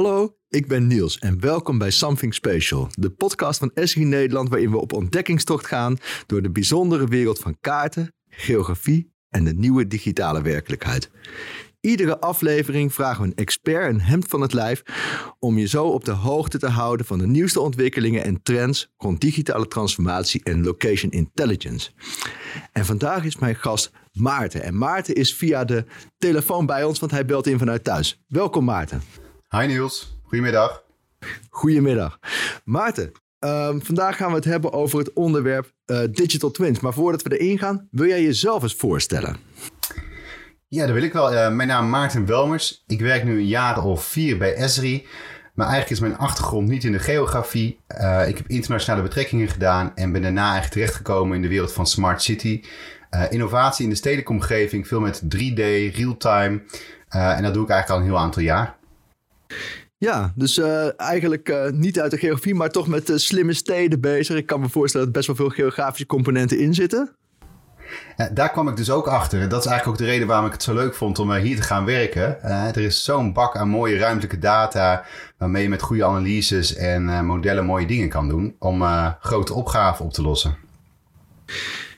Hallo, ik ben Niels en welkom bij Something Special, de podcast van Esri Nederland waarin we op ontdekkingstocht gaan door de bijzondere wereld van kaarten, geografie en de nieuwe digitale werkelijkheid. Iedere aflevering vragen we een expert een hemd van het lijf om je zo op de hoogte te houden van de nieuwste ontwikkelingen en trends rond digitale transformatie en location intelligence. En vandaag is mijn gast Maarten. En Maarten is via de telefoon bij ons, want hij belt in vanuit thuis. Welkom Maarten. Hi Niels, goedemiddag. Goedemiddag. Maarten, ehm, vandaag gaan we het hebben over het onderwerp uh, digital twins. Maar voordat we erin gaan, wil jij jezelf eens voorstellen? Ja, dat wil ik wel. Uh, mijn naam is Maarten Welmers. Ik werk nu een jaar of vier bij Esri. Maar eigenlijk is mijn achtergrond niet in de geografie. Uh, ik heb internationale betrekkingen gedaan en ben daarna eigenlijk terechtgekomen in de wereld van Smart City. innovatie in de stedelijke omgeving, veel met 3D, real-time. en dat doe ik eigenlijk al een heel aantal jaar. Ja, dus uh, eigenlijk uh, niet uit de geografie, maar toch met uh, slimme steden bezig. Ik kan me voorstellen dat er best wel veel geografische componenten in zitten. Ja, daar kwam ik dus ook achter. En dat is eigenlijk ook de reden waarom ik het zo leuk vond om hier te gaan werken. er is zo'n bak aan mooie ruimtelijke data. waarmee je met goede analyses en modellen mooie dingen kan doen. om grote opgaven op te lossen.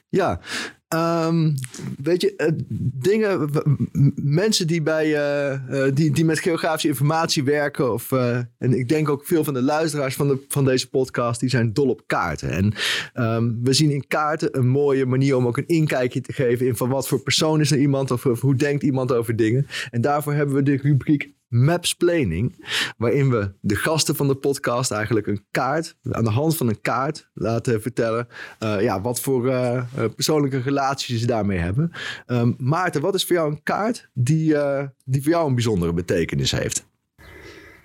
Ja, Um, weet je, uh, dingen, mensen die, bij, uh, uh, die, die met geografische informatie werken, of, en ik denk ook veel van de luisteraars van, de, van deze podcast, die zijn dol op kaarten. En um, we zien in kaarten een mooie manier om ook een inkijkje te geven in van wat voor persoon is er iemand, of, of hoe denkt iemand over dingen. En daarvoor hebben we de rubriek Mapsplaining, waarin we de gasten van de podcast eigenlijk een kaart, aan de hand van een kaart, laten vertellen uh, ja, wat voor uh, persoonlijke relaties ze daarmee hebben. Um, Maarten, wat is voor jou een kaart die, die voor jou een bijzondere betekenis heeft?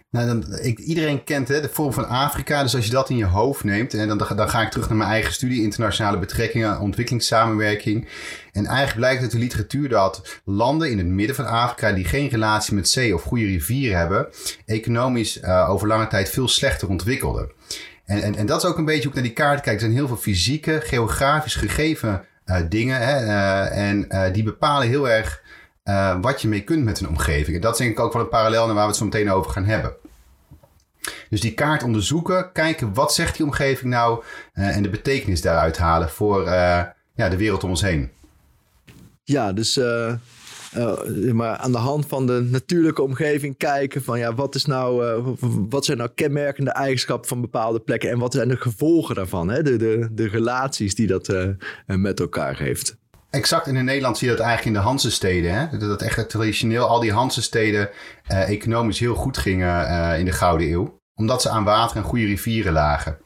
Nou, dan, ik, iedereen kent hè, de vorm van Afrika. Dus als je dat in je hoofd neemt, en dan, dan ga ik terug naar mijn eigen studie, internationale betrekkingen, ontwikkelingssamenwerking. En eigenlijk blijkt uit de literatuur dat landen in het midden van Afrika die geen relatie met zee of goede rivieren hebben, economisch uh, over lange tijd veel slechter ontwikkelden. En, en, en dat is ook een beetje hoe ik naar die kaart kijk. Er zijn heel veel fysieke, geografisch gegeven uh, dingen. Hè, uh, en die bepalen heel erg uh, wat je mee kunt met een omgeving. En dat is denk ik ook wel een parallel naar waar we het zo meteen over gaan hebben. Dus die kaart onderzoeken, kijken wat zegt die omgeving nou uh, en de betekenis daaruit halen voor uh, ja, de wereld om ons heen. Ja, dus maar aan de hand van de natuurlijke omgeving kijken van ja, wat, is nou, wat zijn nou kenmerkende eigenschappen van bepaalde plekken en wat zijn de gevolgen daarvan, hè? De, de, de relaties die dat met elkaar heeft. Exact. En in Nederland zie je dat eigenlijk in de Hansesteden. Hè? Dat echt traditioneel al die Hansesteden uh, economisch heel goed gingen uh, in de Gouden Eeuw. Omdat ze aan water en goede rivieren lagen.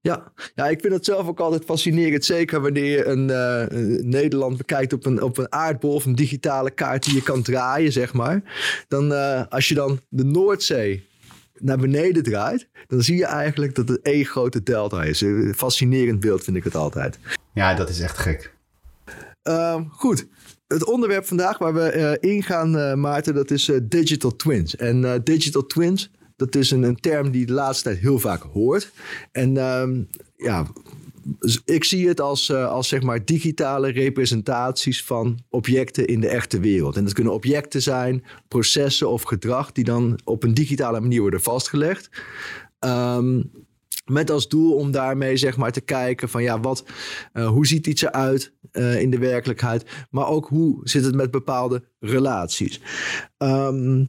Ja. ja, ik vind het zelf ook altijd fascinerend. Zeker wanneer je een, uh, Nederland bekijkt op een, op een aardbol of een digitale kaart die je kan draaien, zeg maar. Dan als je dan de Noordzee naar beneden draait, dan zie je eigenlijk dat het één grote delta is. Een fascinerend beeld vind ik het altijd. Ja, dat is echt gek. Uh, goed. Het onderwerp vandaag waar we uh, ingaan, uh, Maarten, dat is uh, digital twins. En digital twins, dat is een, een, term die de laatste tijd heel vaak hoort. En ehm, ja, ik zie het als, als zeg maar digitale representaties van objecten in de echte wereld. En dat kunnen objecten zijn, processen of gedrag die dan op een digitale manier worden vastgelegd. Um, met als doel om daarmee zeg maar te kijken van ja, wat, uh, hoe ziet iets eruit uh, in de werkelijkheid. Maar ook hoe zit het met bepaalde relaties. Um,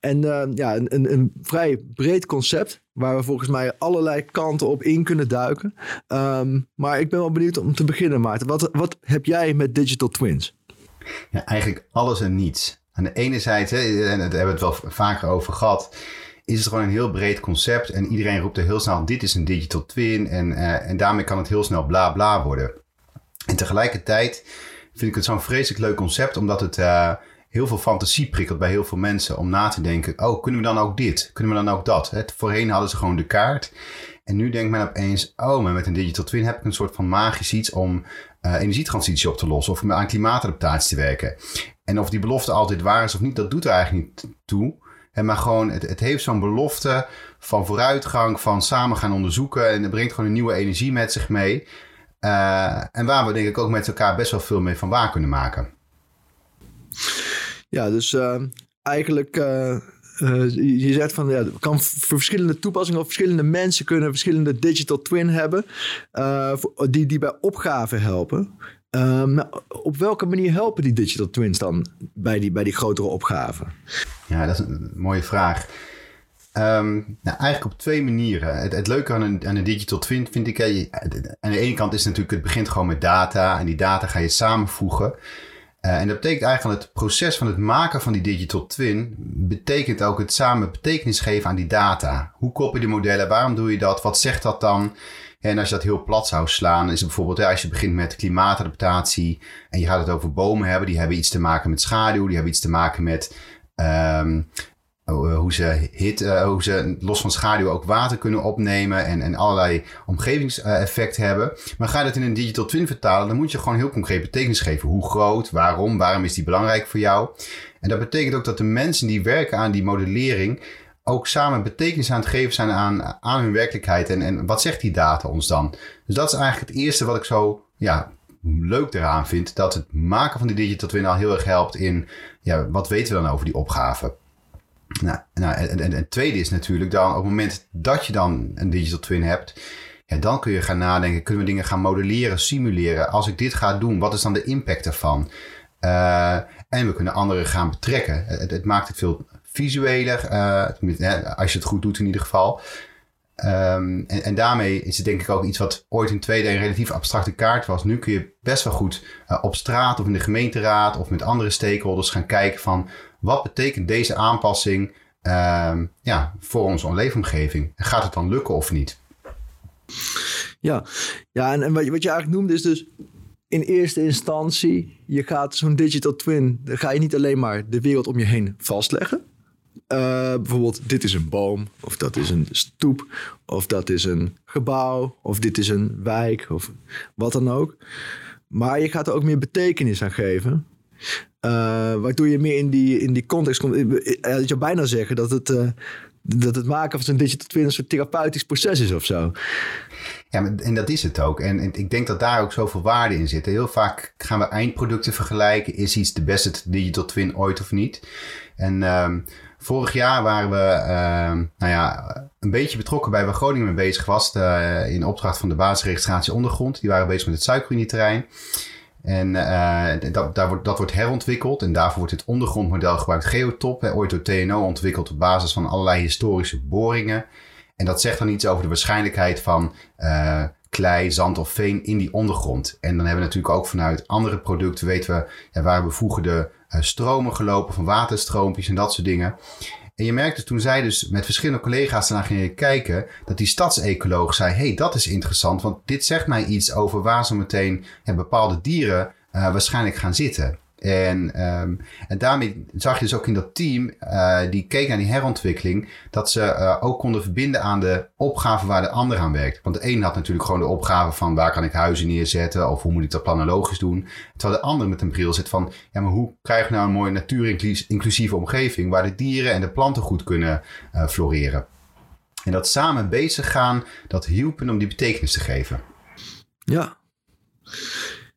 en uh, ja, een, een, vrij breed concept waar we volgens mij allerlei kanten op in kunnen duiken. Um, maar ik ben wel benieuwd om te beginnen, Maarten. Wat, wat heb jij met digital twins? Ja, eigenlijk alles en niets. Aan de ene zijde, en daar hebben we het wel vaker over gehad is het gewoon een heel breed concept. En iedereen roept er heel snel, dit is een digital twin. En, uh, en daarmee kan het heel snel bla bla worden. En tegelijkertijd vind ik het zo'n vreselijk leuk concept, omdat het uh, heel veel fantasie prikkelt bij heel veel mensen om na te denken, oh, kunnen we dan ook dit? Kunnen we dan ook dat? Het, voorheen hadden ze gewoon de kaart. En nu denkt men opeens, oh, met een digital twin heb ik een soort van magisch iets om uh, energietransitie op te lossen of aan klimaatadaptatie te werken. En of die belofte altijd waar is of niet, dat doet er eigenlijk niet toe. En maar gewoon, het, het heeft zo'n belofte van vooruitgang, van samen gaan onderzoeken. En het brengt gewoon een nieuwe energie met zich mee. Uh, en waar we denk ik ook met elkaar best wel veel mee van waar kunnen maken. Ja, dus uh, eigenlijk uh, je zegt van ja, kan voor verschillende toepassingen of verschillende mensen kunnen verschillende digital twin hebben die, die bij opgaven helpen. Um, op welke manier helpen die digital twins dan bij die, bij die grotere opgaven? Ja, dat is een mooie vraag. Um, nou, eigenlijk op twee manieren. Het, het leuke aan een, aan een, digital twin vind ik... aan de ene kant is natuurlijk... het begint gewoon met data... en die data ga je samenvoegen. Uh, en dat betekent eigenlijk het proces van het maken van die digital twin... betekent ook het samen betekenis geven aan die data. Hoe koppel je die modellen? Waarom doe je dat? Wat zegt dat dan? En als je dat heel plat zou slaan, is het bijvoorbeeld als je begint met klimaatadaptatie en je gaat het over bomen hebben, die hebben iets te maken met schaduw, die hebben iets te maken met um, hoe ze, hit, uh, hoe ze los van schaduw ook water kunnen opnemen en, en allerlei omgevingseffecten hebben. Maar ga je dat in een digital twin vertalen, dan moet je gewoon heel concreet betekenis geven. Hoe groot, waarom, waarom is die belangrijk voor jou? En dat betekent ook dat de mensen die werken aan die modellering ook samen betekenis aan het geven zijn aan, aan hun werkelijkheid. En, en wat zegt die data ons dan? Dus dat is eigenlijk het eerste wat ik zo ja, leuk eraan vind. Dat het maken van die digital twin al heel erg helpt in ja, wat weten we dan over die opgave. Nou, nou en, en, het tweede is natuurlijk dan op het moment dat je dan een digital twin hebt. Ja, dan kun je gaan nadenken, kunnen we dingen gaan modelleren, simuleren. Als ik dit ga doen, wat is dan de impact ervan? Uh, en we kunnen anderen gaan betrekken. Het, maakt het veel visueler. Uh, als je het goed doet in ieder geval. Um, en, en, daarmee is het denk ik ook iets wat ooit in 2D een relatief abstracte kaart was. Nu kun je best wel goed uh, op straat of in de gemeenteraad of met andere stakeholders gaan kijken van wat betekent deze aanpassing uh, ja, voor onze leefomgeving. Gaat het dan lukken of niet? Ja, ja en, en wat, je, wat je eigenlijk noemde is dus in eerste instantie, je gaat zo'n digital twin, dan ga je niet alleen maar de wereld om je heen vastleggen. Uh, bijvoorbeeld, dit is een boom, of dat is een stoep, of dat is een gebouw, of dit is een wijk, of wat dan ook. Maar je gaat er ook meer betekenis aan geven. Uh, waardoor je meer in die, in die context komt. Je zou bijna zeggen dat het, dat het maken van zo'n digital twin een soort therapeutisch proces is of zo. Ja, en dat is het ook. En, ik denk dat daar ook zoveel waarde in zit. Heel vaak gaan we eindproducten vergelijken. Is iets de beste digital twin ooit of niet? En uh, vorig jaar waren we uh, nou ja, een beetje betrokken bij waar Groningen mee bezig was. Uh, in opdracht van de basisregistratie ondergrond. Die waren bezig met het suikerunieterrein. En uh, dat, daar wordt, dat wordt herontwikkeld. En daarvoor wordt het ondergrondmodel gebruikt. Geotop, hè, ooit door TNO ontwikkeld op basis van allerlei historische boringen. En dat zegt dan iets over de waarschijnlijkheid van uh, klei, zand of veen in die ondergrond. En dan hebben we natuurlijk ook vanuit andere producten, weten we, ja, waar we vroeger de uh, stromen gelopen van waterstroompjes en dat soort dingen. En je merkte toen zij dus met verschillende collega's daarna gingen kijken, dat die stadsecoloog zei: hey, dat is interessant, want dit zegt mij iets over waar zo meteen bepaalde dieren uh, waarschijnlijk gaan zitten. En, um, en daarmee zag je dus ook in dat team, uh, die keek naar die herontwikkeling, dat ze uh, ook konden verbinden aan de opgave waar de ander aan werkt. Want de een had natuurlijk gewoon de opgave van waar kan ik huizen neerzetten of hoe moet ik dat planologisch doen. Terwijl de ander met een bril zit van, ja maar hoe krijg je nou een mooie natuurinclusieve omgeving waar de dieren en de planten goed kunnen uh, floreren. En dat samen bezig gaan, dat hielpen om die betekenis te geven. Ja.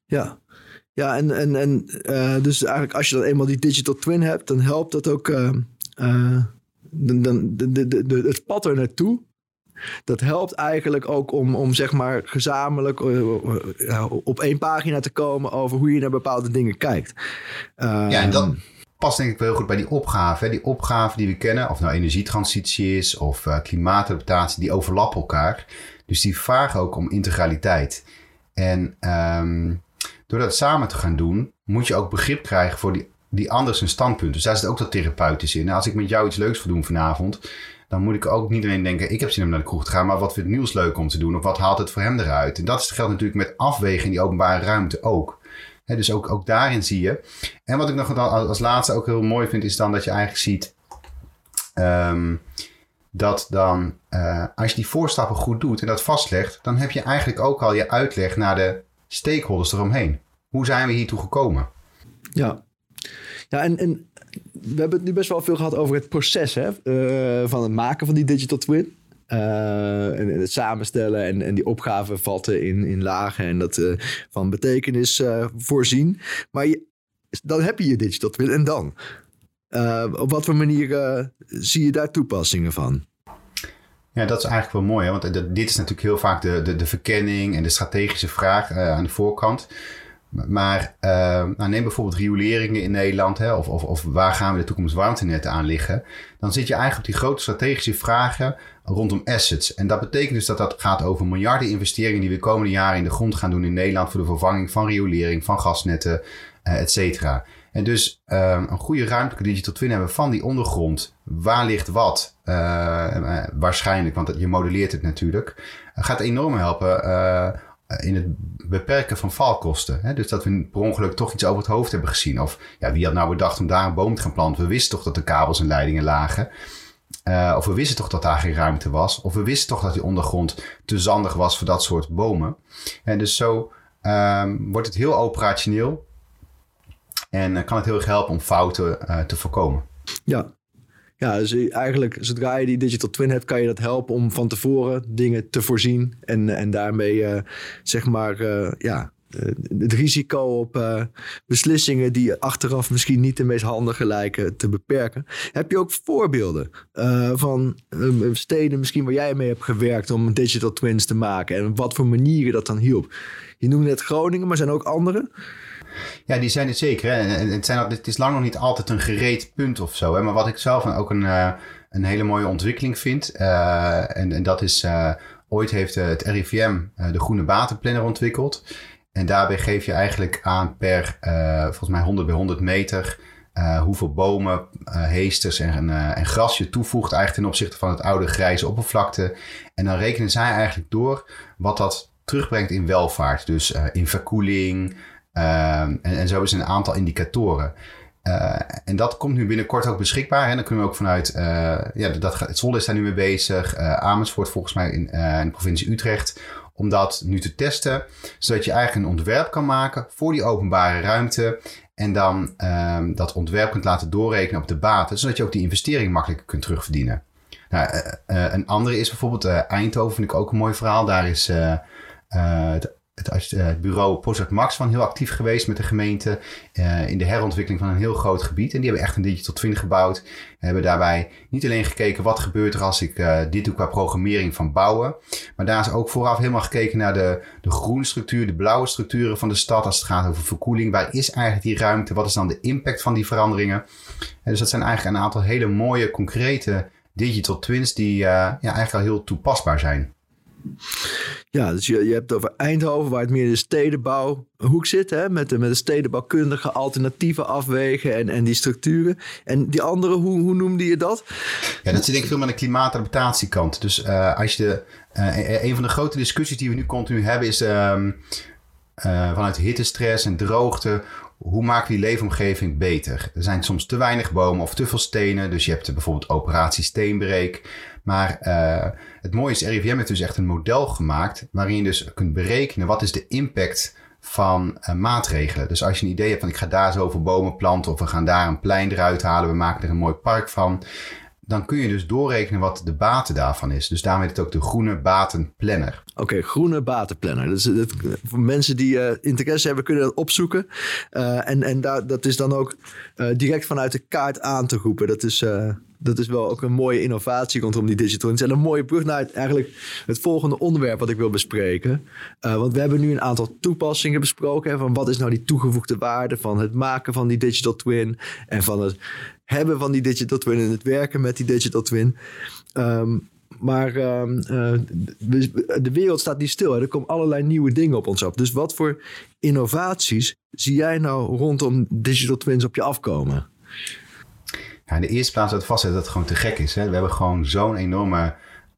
Ja, ja, en, en, en uh, dus eigenlijk als je dan eenmaal die digital twin hebt, dan helpt dat ook uh, dan, de, de, de, het pad er naartoe. Dat helpt eigenlijk ook om, om zeg maar gezamenlijk op één pagina te komen over hoe je naar bepaalde dingen kijkt. ja, en ehm, past denk ik wel heel goed bij die opgave. Die opgave die we kennen, of nou energietransitie is of klimaatadaptatie, die overlappen elkaar. Dus die vragen ook om integraliteit. En um, door dat samen te gaan doen, moet je ook begrip krijgen voor die, die anders een standpunt. Dus daar zit ook dat therapeutisch in. Als ik met jou iets leuks wil doen vanavond, dan moet ik ook niet alleen denken, ik heb zin om naar de kroeg te gaan, maar wat vindt Niels leuk om te doen? Of wat haalt het voor hem eruit? En dat geldt natuurlijk met afwegen in die openbare ruimte ook. dus ook, ook daarin zie je. En wat ik nog als laatste ook heel mooi vind, is dan dat je eigenlijk ziet um, dat dan, uh, als je die voorstappen goed doet en dat vastlegt, dan heb je eigenlijk ook al je uitleg naar de stakeholders eromheen. Hoe zijn we hiertoe gekomen? Ja, ja en, en we hebben het nu best wel veel gehad over het proces hè? Uh, van het maken van die digital twin. Uh, en, het samenstellen en, en die opgaven vatten in, in lagen en dat uh, van betekenis voorzien. Maar je, dan heb je je digital twin en dan? op wat voor manier zie je daar toepassingen van? Ja, dat is eigenlijk wel mooi. Hè? Want dit is natuurlijk heel vaak de, de, de verkenning en de strategische vraag aan de voorkant. Maar uh, nou neem bijvoorbeeld rioleringen in Nederland, hè, of, of, waar gaan we de toekomst warmtenetten aan liggen. Dan zit je eigenlijk op die grote strategische vragen rondom assets. En dat betekent dus dat dat gaat over miljarden investeringen die we de komende jaren in de grond gaan doen in Nederland voor de vervanging van riolering, van gasnetten, uh, et cetera. En dus uh, een goede ruimtelijke digital twin hebben van die ondergrond. Waar ligt wat? Uh, waarschijnlijk, want je modelleert het natuurlijk. gaat enorm helpen eh, in het beperken van valkosten. Hè? Dus dat we per ongeluk toch iets over het hoofd hebben gezien. Of ja, wie had nou bedacht om daar een boom te gaan planten? We wisten toch dat de kabels en leidingen lagen. Uh, of we wisten toch dat daar geen ruimte was. Of we wisten toch dat die ondergrond te zandig was voor dat soort bomen. En dus zo um, wordt het heel operationeel. En uh, kan het heel erg helpen om fouten uh, te voorkomen. Ja, ja, dus eigenlijk zodra je die digital twin hebt, kan je dat helpen om van tevoren dingen te voorzien. En, en daarmee uh, zeg maar uh, ja, uh, het risico op beslissingen die achteraf misschien niet de meest handige lijken te beperken. Heb je ook voorbeelden van steden misschien waar jij mee hebt gewerkt om digital twins te maken en wat voor manieren dat dan hielp? Je noemde net Groningen, maar zijn ook andere? Ja, die zijn het zeker. Hè. Het, zijn, het is lang nog niet altijd een gereed punt of zo. Hè. Maar wat ik zelf ook een, uh, een hele mooie ontwikkeling vind. Uh, en, en dat is, uh, ooit heeft het RIVM de Groene Batenplanner ontwikkeld. En daarbij geef je eigenlijk aan per, volgens mij 100 bij 100 meter... hoeveel bomen, heesters en, en gras je toevoegt eigenlijk ten opzichte van het oude grijze oppervlakte. En dan rekenen zij eigenlijk door wat dat terugbrengt in welvaart. Dus in verkoeling, en, en, zo is een aantal indicatoren. Uh, en dat komt nu binnenkort ook beschikbaar. En dan kunnen we ook vanuit, uh, ja, dat, het Zwolle is daar nu mee bezig. Uh, Amersfoort volgens mij in, de provincie Utrecht. Om dat nu te testen. Zodat je eigenlijk een ontwerp kan maken voor die openbare ruimte. En dan ehm, dat ontwerp kunt laten doorrekenen op de baten. Zodat je ook die investering makkelijker kunt terugverdienen. Nou, een andere is bijvoorbeeld Eindhoven, vind ik ook een mooi verhaal. Daar is de het, uh, bureau Project Max van heel actief geweest met de gemeente uh, in de herontwikkeling van een heel groot gebied. En die hebben echt een digital twin gebouwd. We hebben daarbij niet alleen gekeken wat gebeurt er als ik uh, dit doe qua programmering van bouwen. Maar daar is ook vooraf helemaal gekeken naar de, de groene structuur, de blauwe structuren van de stad als het gaat over verkoeling. Waar is eigenlijk die ruimte? Wat is dan de impact van die veranderingen? En dus dat zijn eigenlijk een aantal hele mooie, concrete digital twins die ja, eigenlijk al heel toepasbaar zijn. Ja, dus je, je hebt over Eindhoven, waar het meer in de stedenbouwhoek zit, hè, met, de, met de stedenbouwkundige alternatieven afwegen en, en die structuren. En die andere, hoe, hoe noemde je dat? Ja, dat zit denk ik veel met de klimaatadaptatiekant. Dus uh, als je de, uh, een van de grote discussies die we nu continu hebben is um, uh, vanuit hittestress en droogte hoe maken we die leefomgeving beter? Er zijn soms te weinig bomen of te veel stenen. Dus je hebt bijvoorbeeld operatie steenbreek. Maar uh, het mooie is, RIVM heeft dus echt een model gemaakt... waarin je dus kunt berekenen wat is de impact van uh, maatregelen. Dus als je een idee hebt van ik ga daar zoveel bomen planten... of we gaan daar een plein eruit halen, we maken er een mooi park van dan kun je dus doorrekenen wat de baten daarvan is. Dus daarom heet het ook de groene batenplanner. Oké, groene batenplanner. Dus dat, voor mensen die uh, interesse hebben, kunnen dat opzoeken. En en dat is dan ook direct vanuit de kaart aan te roepen. Dat is, dat is wel ook een mooie innovatie rondom die digital En een mooie brug naar eigenlijk het volgende onderwerp wat ik wil bespreken. want we hebben nu een aantal toepassingen besproken. Van wat is nou die toegevoegde waarde van het maken van die digital twin. En van het hebben van die digital twin en het werken met die digital twin. Um, maar um, uh, de wereld staat niet stil. Hè. Er komen allerlei nieuwe dingen op ons af. Dus wat voor innovaties zie jij nou rondom digital twins op je afkomen? In de eerste plaats het vast dat het gewoon te gek is. Hè. We hebben gewoon zo'n enorme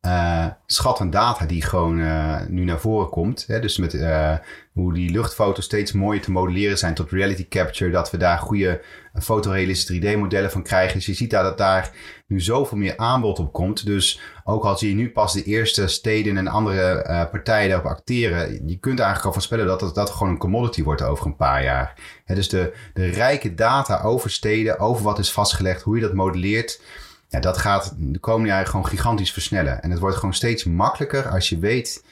uh, schat data die gewoon uh, nu naar voren komt. Hè? Dus met uh, hoe die luchtfoto's steeds mooier te modelleren zijn tot reality capture. Dat we daar goede fotorealistische 3D-modellen van krijgen. Dus je ziet daar dat daar nu zoveel meer aanbod op komt. Dus ook al zie je nu pas de eerste steden en andere partijen daarop acteren. Je kunt eigenlijk al voorspellen dat dat, dat gewoon een commodity wordt over een paar jaar. Hè? Dus de, de rijke data over steden, over wat is vastgelegd, hoe je dat modelleert dat gaat de komende jaren gewoon gigantisch versnellen. En het wordt gewoon steeds makkelijker als je weet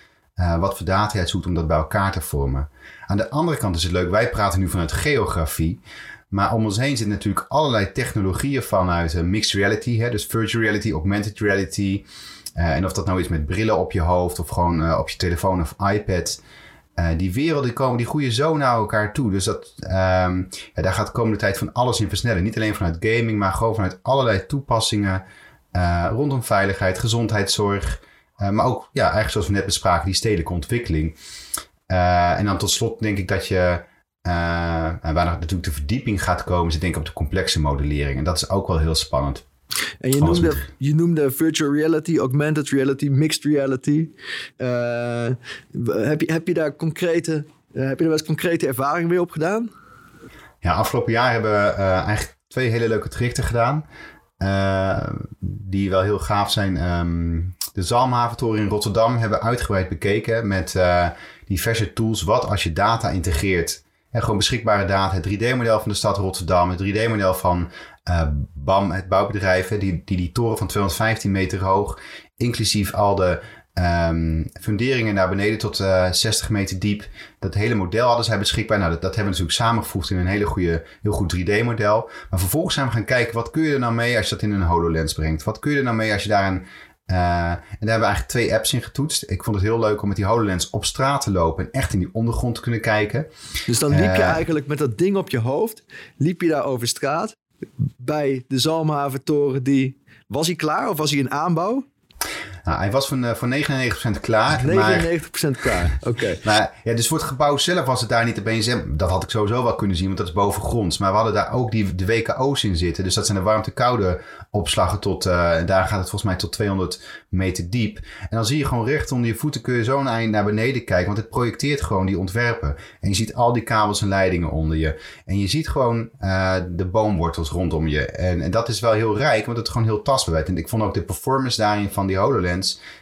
wat voor data je zoekt om dat bij elkaar te vormen. Aan de andere kant is het leuk, wij praten nu vanuit geografie. Maar om ons heen zitten natuurlijk allerlei technologieën vanuit mixed reality. Hè, dus virtual reality, augmented reality. en of dat nou is met brillen op je hoofd of gewoon op je telefoon of iPad. Uh, die werelden komen, die groeien zo naar elkaar toe. Dus dat, um, ja, daar gaat de komende tijd van alles in versnellen. Niet alleen vanuit gaming, maar gewoon vanuit allerlei toepassingen uh, rondom veiligheid, gezondheidszorg. Uh, maar ook, ja, eigenlijk zoals we net bespraken, die stedelijke ontwikkeling. en dan tot slot denk ik dat je, waar natuurlijk de verdieping gaat komen, is denk ik op de complexe modellering. En dat is ook wel heel spannend. En je noemde, je noemde virtual reality, augmented reality, mixed reality. Uh, heb, je, heb je daar concrete, uh, heb je er wel eens concrete ervaring mee opgedaan? Ja, afgelopen jaar hebben we uh, eigenlijk twee hele leuke trajecten gedaan. die wel heel gaaf zijn. Um, de Zalmhaventoren in Rotterdam hebben we uitgebreid bekeken met diverse tools. Wat als je data integreert en gewoon beschikbare data. Het 3D-model van de stad Rotterdam, het 3D-model van BAM, het bouwbedrijf, die, die die toren van 215 meter hoog, inclusief al de um, funderingen naar beneden tot uh, eh, 60 meter diep. Dat hele model hadden zij beschikbaar. Nou, dat, dat hebben we natuurlijk samengevoegd in een hele goede, heel goed 3D-model. Maar vervolgens zijn we gaan kijken, wat kun je er nou mee als je dat in een HoloLens brengt? Wat kun je er nou mee als je daar een uh, en daar hebben we eigenlijk twee apps in getoetst. Ik vond het heel leuk om met die HoloLens op straat te lopen en echt in die ondergrond te kunnen kijken. Dus dan liep je eigenlijk met dat ding op je hoofd, liep je daar over straat bij de Zalmhaventoren. Die, was hij klaar of was hij in aanbouw? Nou, hij was van, uh, voor 99% klaar. 99% maar, klaar, oké. Maar ja, dus voor het gebouw zelf was het daar niet opeens... Dat had ik sowieso wel kunnen zien, want dat is bovengronds. Maar we hadden daar ook die, de WKO's in zitten. Dus dat zijn de warmte-koude opslagen tot... Uh, daar gaat het volgens mij tot 200 meter diep. En dan zie je gewoon recht onder je voeten kun je zo'n eind naar beneden kijken. Want het projecteert gewoon die ontwerpen. En je ziet al die kabels en leidingen onder je. En je ziet gewoon uh, de boomwortels rondom je. En, en dat is wel heel rijk, want het gewoon heel tastbaar. En ik vond ook de performance daarin van die HoloLens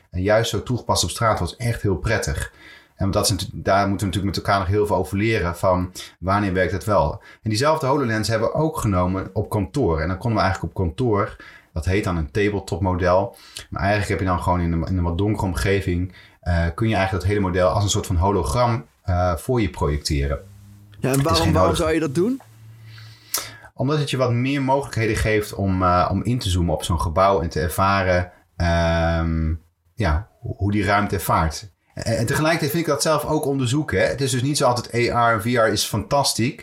en juist zo toegepast op straat was echt heel prettig. En dat is, daar moeten we natuurlijk met elkaar nog heel veel over leren van wanneer werkt het wel. En diezelfde HoloLens hebben we ook genomen op kantoor. En dan konden we eigenlijk op kantoor, dat heet dan een tabletop model. Maar eigenlijk heb je dan gewoon in een, in een wat donkere omgeving, uh, kun je eigenlijk dat hele model als een soort van hologram uh, voor je projecteren. Ja, en waarom, waarom zou je dat doen? Omdat het je wat meer mogelijkheden geeft om, uh, om in te zoomen op zo'n gebouw en te ervaren um, ja, hoe die ruimte ervaart. En, tegelijkertijd vind ik dat zelf ook onderzoeken. Het is dus niet zo altijd AR en VR is fantastisch.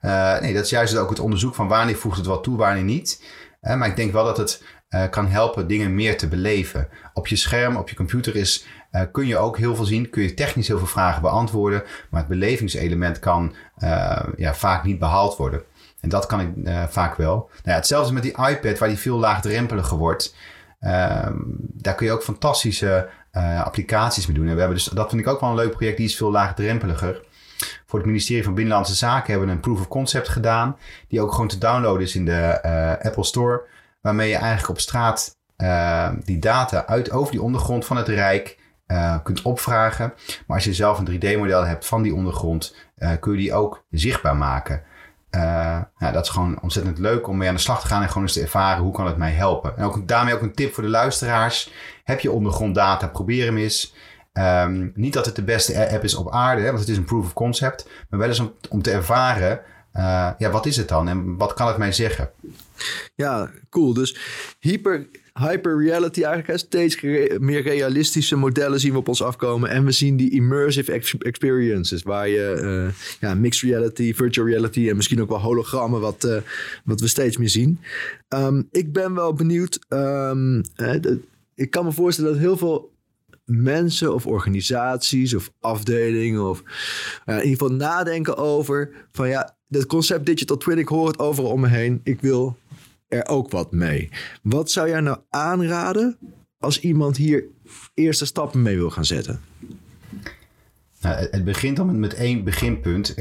Uh, nee, dat is juist ook het onderzoek van wanneer voegt het wat toe, wanneer niet. Uh, maar ik denk wel dat het uh, kan helpen dingen meer te beleven. Op je scherm, op je computer is, kun je ook heel veel zien. Kun je technisch heel veel vragen beantwoorden. Maar het belevingselement kan ja, vaak niet behaald worden. En dat kan ik vaak wel. Nou ja, hetzelfde met die iPad, waar die veel laagdrempeliger wordt. Ehm, daar kun je ook fantastische uh, applicaties mee doen. En we hebben dus, dat vind ik ook wel een leuk project. Die is veel laagdrempeliger. Voor het ministerie van Binnenlandse Zaken hebben we een proof of concept gedaan. Die ook gewoon te downloaden is in de uh, Apple Store. Waarmee je eigenlijk op straat uh, die data uit over die ondergrond van het Rijk kunt opvragen. Maar als je zelf een 3D-model hebt van die ondergrond, kun je die ook zichtbaar maken. Uh, dat is gewoon ontzettend leuk om mee aan de slag te gaan en gewoon eens te ervaren hoe kan het mij helpen. En ook, daarmee ook een tip voor de luisteraars. Heb je ondergronddata, probeer hem eens. Um, niet dat het de beste app is op aarde, hè, want het is een proof of concept. Maar wel eens om, te ervaren, uh, ja, wat is het dan en wat kan het mij zeggen? Ja, cool. Dus hyper hyper-reality eigenlijk. Steeds meer realistische modellen zien we op ons afkomen. En we zien die immersive experiences. Waar je uh, ja, mixed reality, virtual reality en misschien ook wel hologrammen. Wat, uh, wat we steeds meer zien. Um, ik ben wel benieuwd. De, ik kan me voorstellen dat heel veel mensen of organisaties of afdelingen of uh, in ieder geval nadenken over van ja, het concept digital twin, ik hoor het overal om me heen. Ik wil er ook wat mee. Wat zou jij nou aanraden als iemand hier eerste stappen mee wil gaan zetten? Nou, het begint dan met één beginpunt.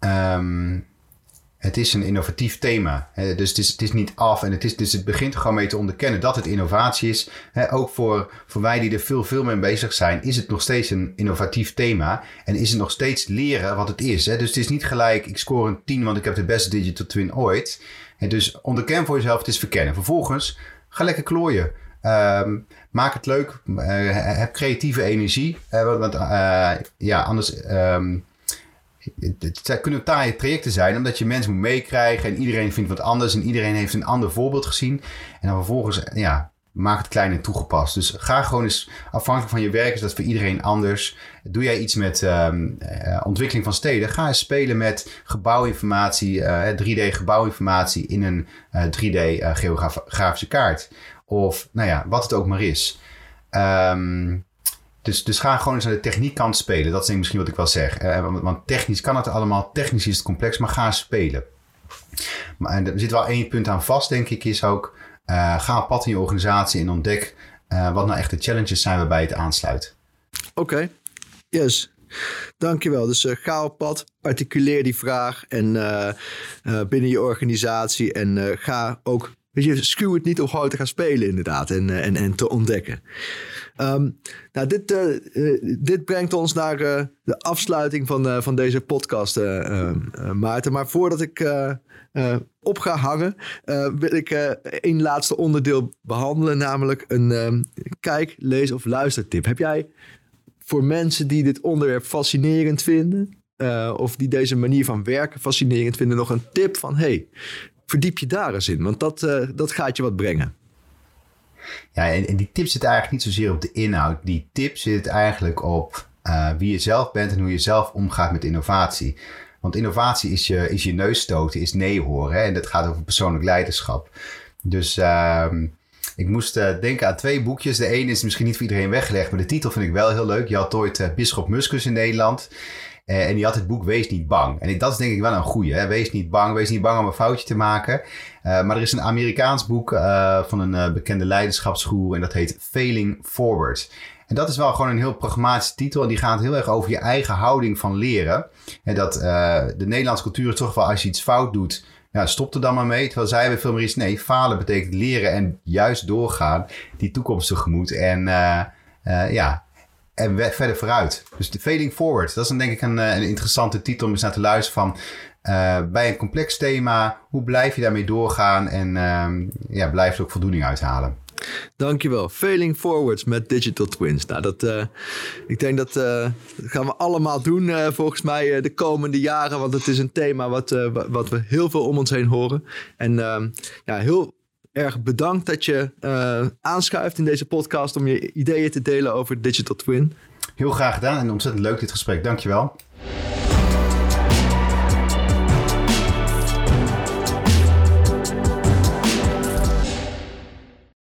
Um, het is een innovatief thema. Dus het is, het is niet af en het, is, dus het begint gewoon mee te onderkennen dat het innovatie is. Ook voor, voor wij die er veel, veel mee bezig zijn, is het nog steeds een innovatief thema. En is het nog steeds leren wat het is. Dus het is niet gelijk, ik score een 10, want ik heb de beste digital twin ooit. Dus onderken voor jezelf, het is verkennen. Vervolgens, ga lekker klooien. Ehm, maak het leuk. heb creatieve energie. want ja, anders... Um, het kunnen taaie trajecten zijn, omdat je mensen moet meekrijgen en iedereen vindt wat anders en iedereen heeft een ander voorbeeld gezien. En dan vervolgens, ja, maak het klein en toegepast. Dus ga gewoon eens, afhankelijk van je werk is dat voor iedereen anders. Doe jij iets met um, ontwikkeling van steden? Ga eens spelen met gebouwinformatie, uh, eh, 3D gebouwinformatie in een uh, eh, 3D geografische kaart. Of nou ja, wat het ook maar is. Um, dus, dus ga gewoon eens naar de techniekkant spelen. Dat is misschien wat ik wel zeg. want, want, technisch kan het allemaal. Technisch is het complex, maar ga spelen. Maar, en er zit wel één punt aan vast, denk ik, is ook uh, ga op pad in je organisatie en ontdek uh, wat nou echt de challenges zijn waarbij het aansluit. Oké, yes. Dankjewel. Dus uh, ga op pad, articuleer die vraag en binnen je organisatie en ga ook, je, schuw het niet om gewoon te gaan spelen inderdaad en, en, en te ontdekken. Um, nou, dit, dit brengt ons naar de afsluiting van, van deze podcast, Maarten. Maar voordat ik op ga hangen, wil ik één laatste onderdeel behandelen, namelijk een um, kijk, lees of luistertip. Heb jij voor mensen die dit onderwerp fascinerend vinden, of die deze manier van werken fascinerend vinden, nog een tip van hey, verdiep je daar eens in, want dat, dat gaat je wat brengen. Ja, en, die tip zit eigenlijk niet zozeer op de inhoud. Die tip zit eigenlijk op wie je zelf bent en hoe je zelf omgaat met innovatie. Want innovatie is je, is je neus stoten, is nee horen. Hè? En dat gaat over persoonlijk leiderschap. Dus uh, ik moest uh, denken aan twee boekjes. De ene is misschien niet voor iedereen weggelegd, maar de titel vind ik wel heel leuk. Je had ooit Bisschop Muskus in Nederland. Uh, en die had het boek Wees niet bang. En dat is denk ik wel een goeie. Hè? Wees niet bang. Wees niet bang om een foutje te maken. maar er is een Amerikaans boek van een bekende leiderschapsgoer. En dat heet Failing Forward. En dat is wel gewoon een heel pragmatische titel. En die gaat heel erg over je eigen houding van leren. En dat de Nederlandse cultuur toch wel als je iets fout doet. Ja, stop er dan maar mee. Terwijl zij hebben veel meer iets. Nee, falen betekent leren en juist doorgaan. Die toekomst tegemoet. En ja, en verder vooruit. Dus de Fading Forward. Dat is dan denk ik een, een interessante titel om eens naar te luisteren van... Uh, bij een complex thema, hoe blijf je daarmee doorgaan en uh, ja, blijf er ook voldoening uithalen? Dankjewel. Failing Forwards met Digital Twins. Nou, dat, uh, ik denk dat, dat gaan we allemaal doen volgens mij de komende jaren. Want het is een thema wat, wat we heel veel om ons heen horen. En ehm, ja, heel erg bedankt dat je aanschuift in deze podcast om je ideeën te delen over Digital Twin. Heel graag gedaan en ontzettend leuk dit gesprek. Dankjewel.